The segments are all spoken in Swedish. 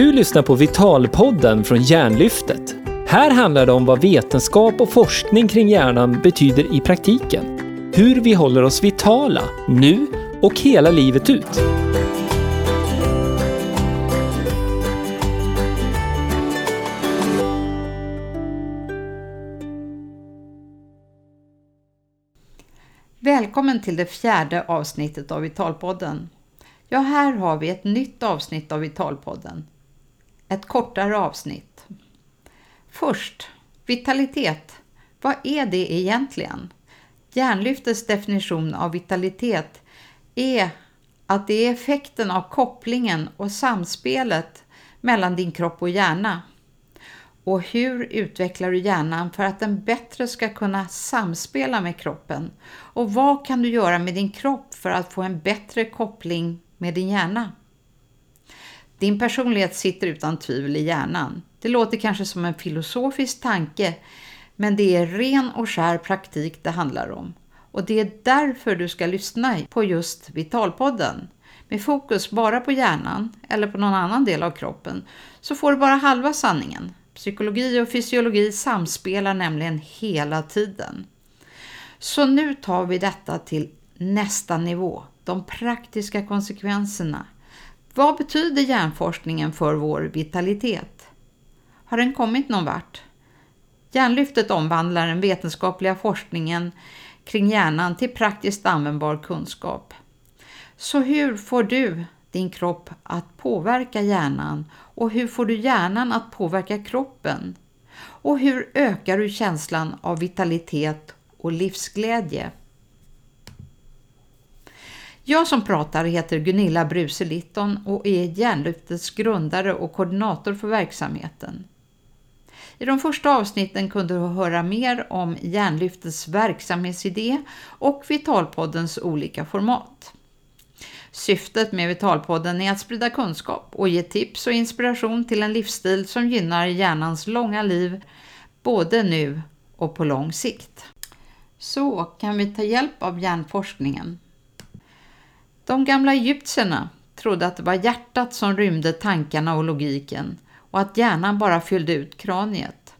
Du lyssnar på Vitalpodden från Hjärnlyftet. Här handlar det om vad vetenskap och forskning kring hjärnan betyder i praktiken. Hur vi håller oss vitala, nu och hela livet ut. Välkommen till det fjärde avsnittet av Vitalpodden. Ja, här har vi ett nytt avsnitt av Vitalpodden. Ett kortare avsnitt. Först, vitalitet. Vad är det egentligen? Hjärnlyftets definition av vitalitet är att det är effekten av kopplingen och samspelet mellan din kropp och hjärna. Och hur utvecklar du hjärnan för att den bättre ska kunna samspela med kroppen? Och vad kan du göra med din kropp för att få en bättre koppling med din hjärna? Din personlighet sitter utan tvivel i hjärnan. Det låter kanske som en filosofisk tanke, men det är ren och skär praktik det handlar om. Och det är därför du ska lyssna på just Vitalpodden. Med fokus bara på hjärnan eller på någon annan del av kroppen så får du bara halva sanningen. Psykologi och fysiologi samspelar nämligen hela tiden. Så nu tar vi detta till nästa nivå, de praktiska konsekvenserna. Vad betyder hjärnforskningen för vår vitalitet? Har den kommit någon vart? Hjärnlyftet omvandlar den vetenskapliga forskningen kring hjärnan till praktiskt användbar kunskap. Så hur får du din kropp att påverka hjärnan och hur får du hjärnan att påverka kroppen? Och hur ökar du känslan av vitalitet och livsglädje? Jag som pratar heter Gunilla Bruse Litton och är Hjärnlyftets grundare och koordinator för verksamheten. I de första avsnitten kunde du höra mer om Hjärnlyftets verksamhetsidé och Vitalpoddens olika format. Syftet med Vitalpodden är att sprida kunskap och ge tips och inspiration till en livsstil som gynnar hjärnans långa liv, både nu och på lång sikt. Så kan vi ta hjälp av hjärnforskningen. De gamla egyptierna trodde att det var hjärtat som rymde tankarna och logiken och att hjärnan bara fyllde ut kraniet.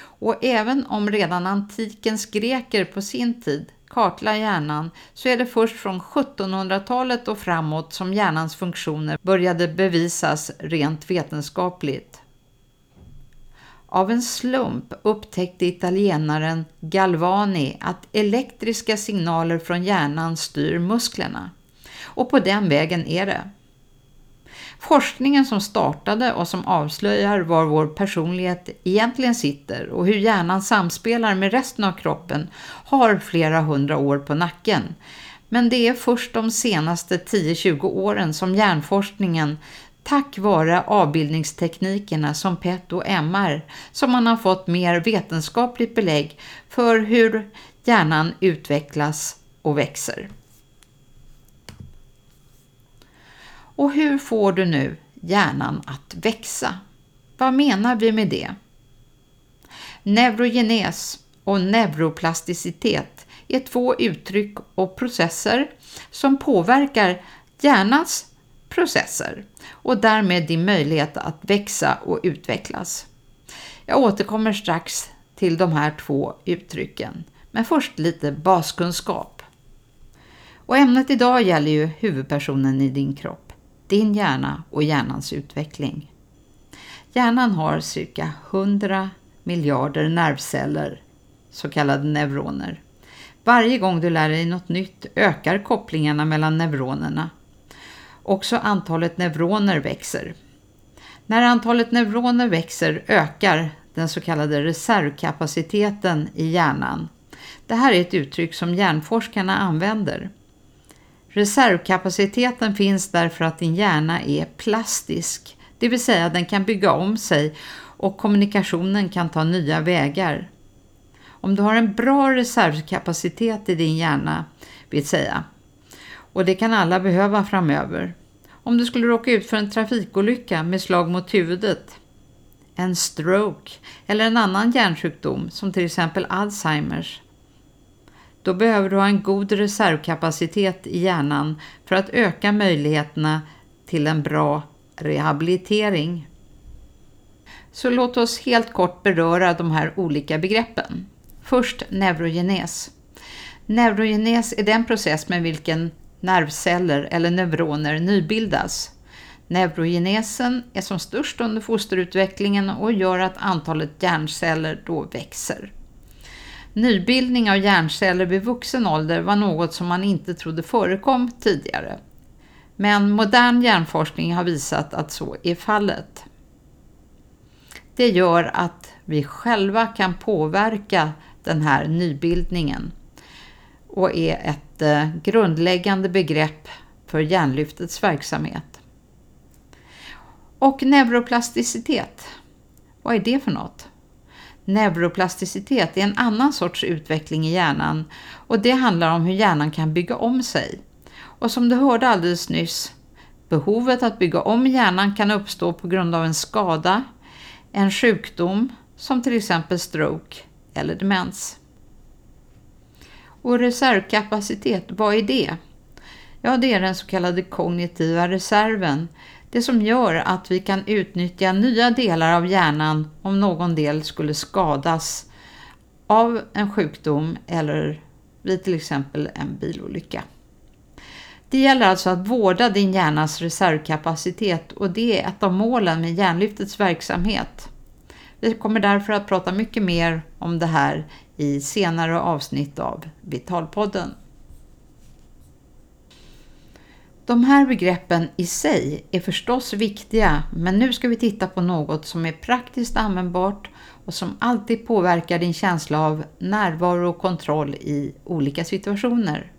Och även om redan antikens greker på sin tid kartlade hjärnan så är det först från 1700-talet och framåt som hjärnans funktioner började bevisas rent vetenskapligt. Av en slump upptäckte italienaren Galvani att elektriska signaler från hjärnan styr musklerna. Och på den vägen är det. Forskningen som startade och som avslöjar var vår personlighet egentligen sitter och hur hjärnan samspelar med resten av kroppen har flera hundra år på nacken. Men det är först de senaste 10-20 åren som hjärnforskningen tack vare avbildningsteknikerna som PET och MR som man har fått mer vetenskapligt belägg för hur hjärnan utvecklas och växer. Och hur får du nu hjärnan att växa? Vad menar vi med det? Neurogenes och neuroplasticitet är två uttryck och processer som påverkar hjärnans processer och därmed din möjlighet att växa och utvecklas. Jag återkommer strax till de här två uttrycken, men först lite baskunskap. Och ämnet idag gäller ju huvudpersonen i din kropp din hjärna och hjärnans utveckling. Hjärnan har cirka 100 miljarder nervceller, så kallade neuroner. Varje gång du lär dig något nytt ökar kopplingarna mellan neuronerna. Också antalet neuroner växer. När antalet neuroner växer ökar den så kallade reservkapaciteten i hjärnan. Det här är ett uttryck som hjärnforskarna använder. Reservkapaciteten finns därför att din hjärna är plastisk, det vill säga den kan bygga om sig och kommunikationen kan ta nya vägar. Om du har en bra reservkapacitet i din hjärna, vill säga, och det kan alla behöva framöver. Om du skulle råka ut för en trafikolycka med slag mot huvudet, en stroke eller en annan hjärnsjukdom som till exempel Alzheimers då behöver du ha en god reservkapacitet i hjärnan för att öka möjligheterna till en bra rehabilitering. Så låt oss helt kort beröra de här olika begreppen. Först neurogenes. Neurogenes är den process med vilken nervceller eller neuroner nybildas. Neurogenesen är som störst under fosterutvecklingen och gör att antalet hjärnceller då växer. Nybildning av hjärnceller vid vuxen ålder var något som man inte trodde förekom tidigare. Men modern hjärnforskning har visat att så är fallet. Det gör att vi själva kan påverka den här nybildningen och är ett eh, grundläggande begrepp för hjärnlyftets verksamhet. Och neuroplasticitet, vad är det för något? Neuroplasticitet är en annan sorts utveckling i hjärnan och det handlar om hur hjärnan kan bygga om sig. Och som du hörde alldeles nyss, behovet att bygga om hjärnan kan uppstå på grund av en skada, en sjukdom som till exempel stroke eller demens. Och reservkapacitet, vad är det? Ja, det är den så kallade kognitiva reserven. Det som gör att vi kan utnyttja nya delar av hjärnan om någon del skulle skadas av en sjukdom eller vid till exempel en bilolycka. Det gäller alltså att vårda din hjärnas reservkapacitet och det är ett av målen med hjärnlyftets verksamhet. Vi kommer därför att prata mycket mer om det här i senare avsnitt av Vitalpodden. De här begreppen i sig är förstås viktiga, men nu ska vi titta på något som är praktiskt användbart och som alltid påverkar din känsla av närvaro och kontroll i olika situationer.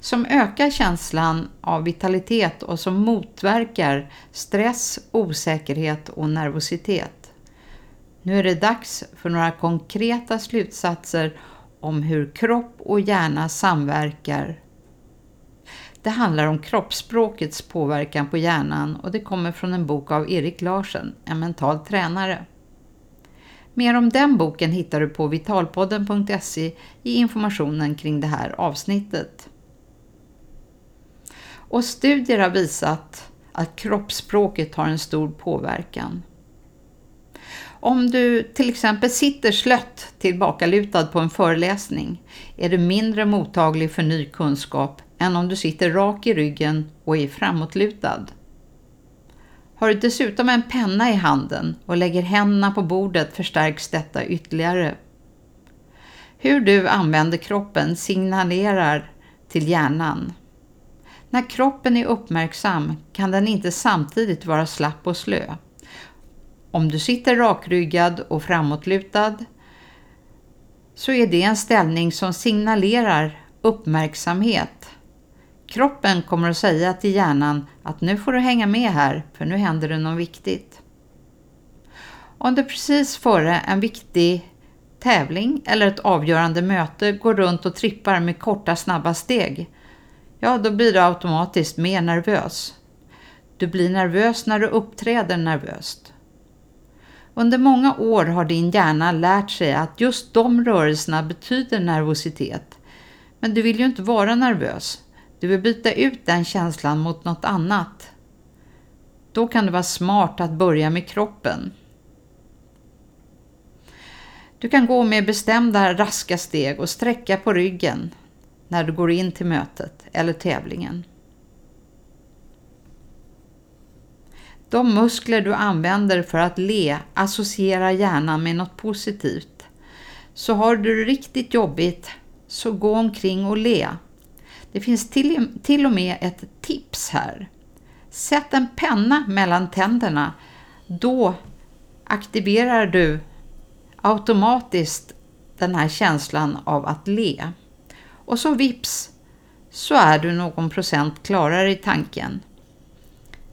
Som ökar känslan av vitalitet och som motverkar stress, osäkerhet och nervositet. Nu är det dags för några konkreta slutsatser om hur kropp och hjärna samverkar. Det handlar om kroppsspråkets påverkan på hjärnan och det kommer från en bok av Erik Larsen, en mental tränare. Mer om den boken hittar du på vitalpodden.se i informationen kring det här avsnittet. Och studier har visat att kroppsspråket har en stor påverkan. Om du till exempel sitter slött tillbakalutad på en föreläsning är du mindre mottaglig för ny kunskap än om du sitter rak i ryggen och är framåtlutad. Har du dessutom en penna i handen och lägger händerna på bordet förstärks detta ytterligare. Hur du använder kroppen signalerar till hjärnan. När kroppen är uppmärksam kan den inte samtidigt vara slapp och slö. Om du sitter rakryggad och framåtlutad så är det en ställning som signalerar uppmärksamhet. Kroppen kommer att säga till hjärnan att nu får du hänga med här för nu händer det något viktigt. Om du precis före en viktig tävling eller ett avgörande möte går runt och trippar med korta snabba steg, ja då blir du automatiskt mer nervös. Du blir nervös när du uppträder nervöst. Under många år har din hjärna lärt sig att just de rörelserna betyder nervositet. Men du vill ju inte vara nervös. Du vill byta ut den känslan mot något annat. Då kan det vara smart att börja med kroppen. Du kan gå med bestämda raska steg och sträcka på ryggen när du går in till mötet eller tävlingen. De muskler du använder för att le associerar hjärnan med något positivt. Så har du det riktigt jobbigt, så gå omkring och le. Det finns till, till och med ett tips här. Sätt en penna mellan tänderna. Då aktiverar du automatiskt den här känslan av att le. Och så vips så är du någon procent klarare i tanken.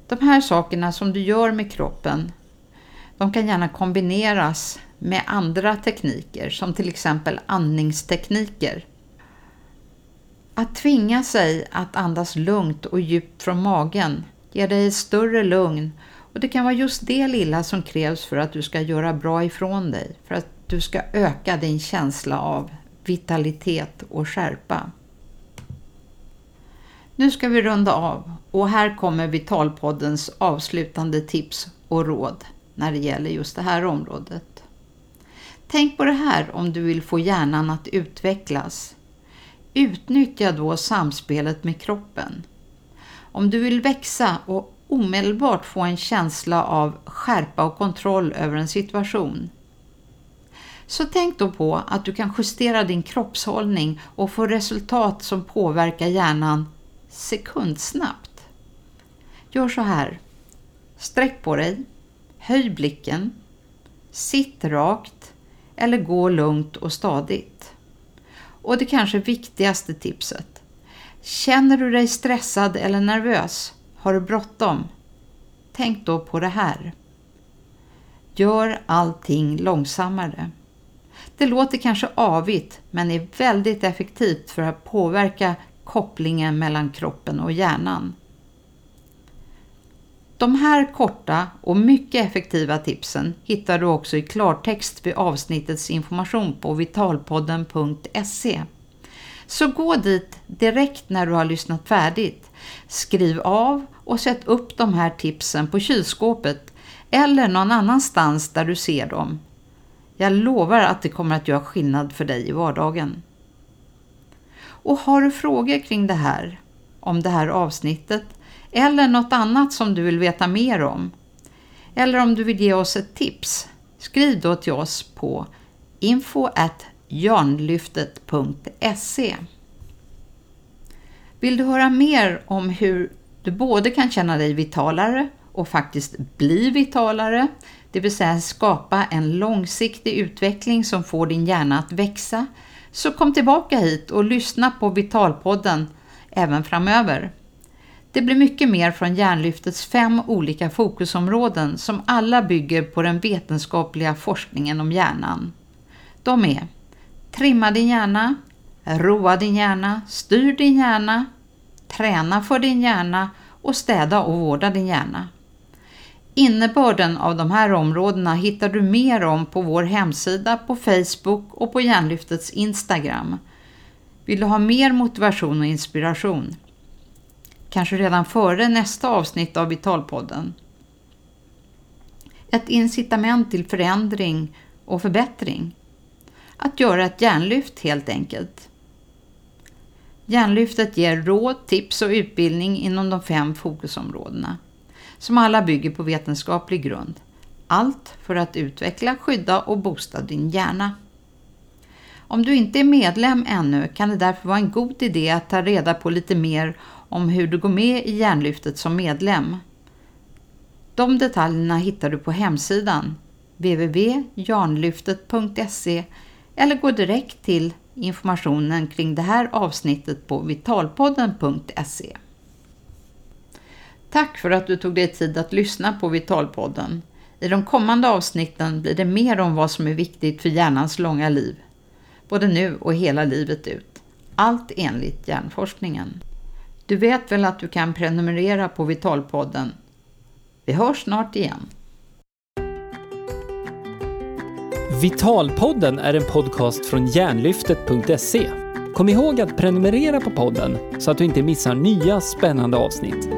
De här sakerna som du gör med kroppen, de kan gärna kombineras med andra tekniker som till exempel andningstekniker. Att tvinga sig att andas lugnt och djupt från magen ger dig större lugn och det kan vara just det lilla som krävs för att du ska göra bra ifrån dig, för att du ska öka din känsla av vitalitet och skärpa. Nu ska vi runda av och här kommer Vitalpoddens avslutande tips och råd när det gäller just det här området. Tänk på det här om du vill få hjärnan att utvecklas. Utnyttja då samspelet med kroppen. Om du vill växa och omedelbart få en känsla av skärpa och kontroll över en situation. Så tänk då på att du kan justera din kroppshållning och få resultat som påverkar hjärnan sekundsnabbt. Gör så här. Sträck på dig, höj blicken, sitt rakt eller gå lugnt och stadigt. Och det kanske viktigaste tipset. Känner du dig stressad eller nervös? Har du bråttom? Tänk då på det här. Gör allting långsammare. Det låter kanske avigt men är väldigt effektivt för att påverka kopplingen mellan kroppen och hjärnan. De här korta och mycket effektiva tipsen hittar du också i klartext vid avsnittets information på vitalpodden.se. Så gå dit direkt när du har lyssnat färdigt. Skriv av och sätt upp de här tipsen på kylskåpet eller någon annanstans där du ser dem. Jag lovar att det kommer att göra skillnad för dig i vardagen. Och har du frågor kring det här, om det här avsnittet eller något annat som du vill veta mer om eller om du vill ge oss ett tips, skriv då till oss på info janlyftet.se. Vill du höra mer om hur du både kan känna dig vitalare och faktiskt bli vitalare, det vill säga skapa en långsiktig utveckling som får din hjärna att växa, så kom tillbaka hit och lyssna på Vitalpodden även framöver. Det blir mycket mer från Hjärnlyftets fem olika fokusområden som alla bygger på den vetenskapliga forskningen om hjärnan. De är Trimma din hjärna, Roa din hjärna, Styr din hjärna, Träna för din hjärna och Städa och vårda din hjärna. Innebörden av de här områdena hittar du mer om på vår hemsida, på Facebook och på Hjärnlyftets Instagram. Vill du ha mer motivation och inspiration? Kanske redan före nästa avsnitt av Vitalpodden? Ett incitament till förändring och förbättring. Att göra ett hjärnlyft helt enkelt. Hjärnlyftet ger råd, tips och utbildning inom de fem fokusområdena som alla bygger på vetenskaplig grund. Allt för att utveckla, skydda och boosta din hjärna. Om du inte är medlem ännu kan det därför vara en god idé att ta reda på lite mer om hur du går med i Hjärnlyftet som medlem. De detaljerna hittar du på hemsidan www.jarnlyftet.se eller gå direkt till informationen kring det här avsnittet på vitalpodden.se. Tack för att du tog dig tid att lyssna på Vitalpodden. I de kommande avsnitten blir det mer om vad som är viktigt för hjärnans långa liv, både nu och hela livet ut. Allt enligt hjärnforskningen. Du vet väl att du kan prenumerera på Vitalpodden? Vi hörs snart igen. Vitalpodden är en podcast från hjärnlyftet.se. Kom ihåg att prenumerera på podden så att du inte missar nya spännande avsnitt.